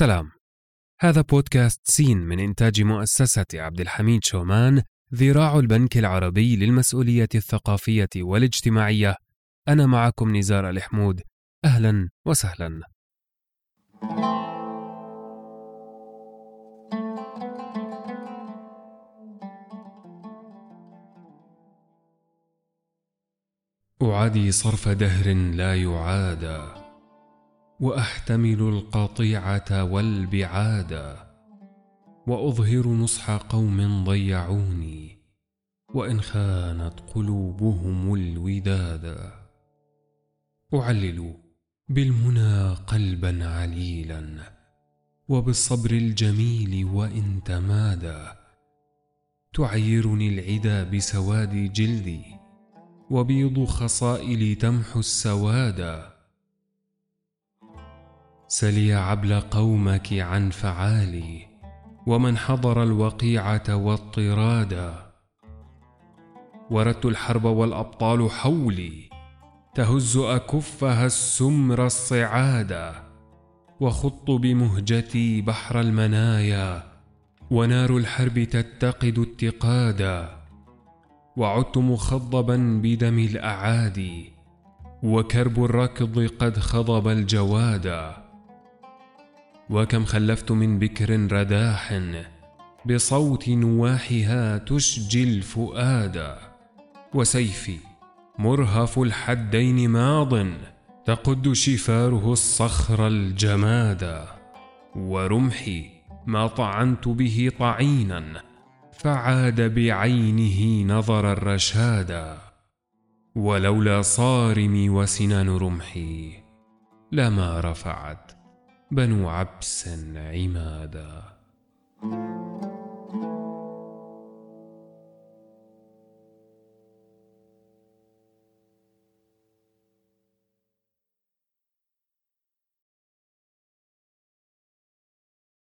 سلام هذا بودكاست سين من إنتاج مؤسسة عبد الحميد شومان ذراع البنك العربي للمسؤولية الثقافية والاجتماعية. أنا معكم نزار الحمود. أهلا وسهلا. أعادي صرف دهر لا يعادى. وأحتمل القطيعة والبعادا وأظهر نصح قوم ضيعوني وإن خانت قلوبهم الودادا أعلل بالمنى قلبا عليلا وبالصبر الجميل وإن تمادى تعيرني العدا بسواد جلدي وبيض خصائلي تمحو السوادا سلي عبل قومك عن فعالي ومن حضر الوقيعة والطرادا وردت الحرب والأبطال حولي تهز أكفها السمر الصعادا وخط بمهجتي بحر المنايا ونار الحرب تتقد اتقادا وعدت مخضبا بدم الأعادي وكرب الركض قد خضب الجوادا وكم خلفت من بكر رداح بصوت نواحها تشجي الفؤاد وسيفي مرهف الحدين ماض تقد شفاره الصخر الجمادا ورمحي ما طعنت به طعينا فعاد بعينه نظر الرشادا ولولا صارمي وسنان رمحي لما رفعت بنو عبس عمادا.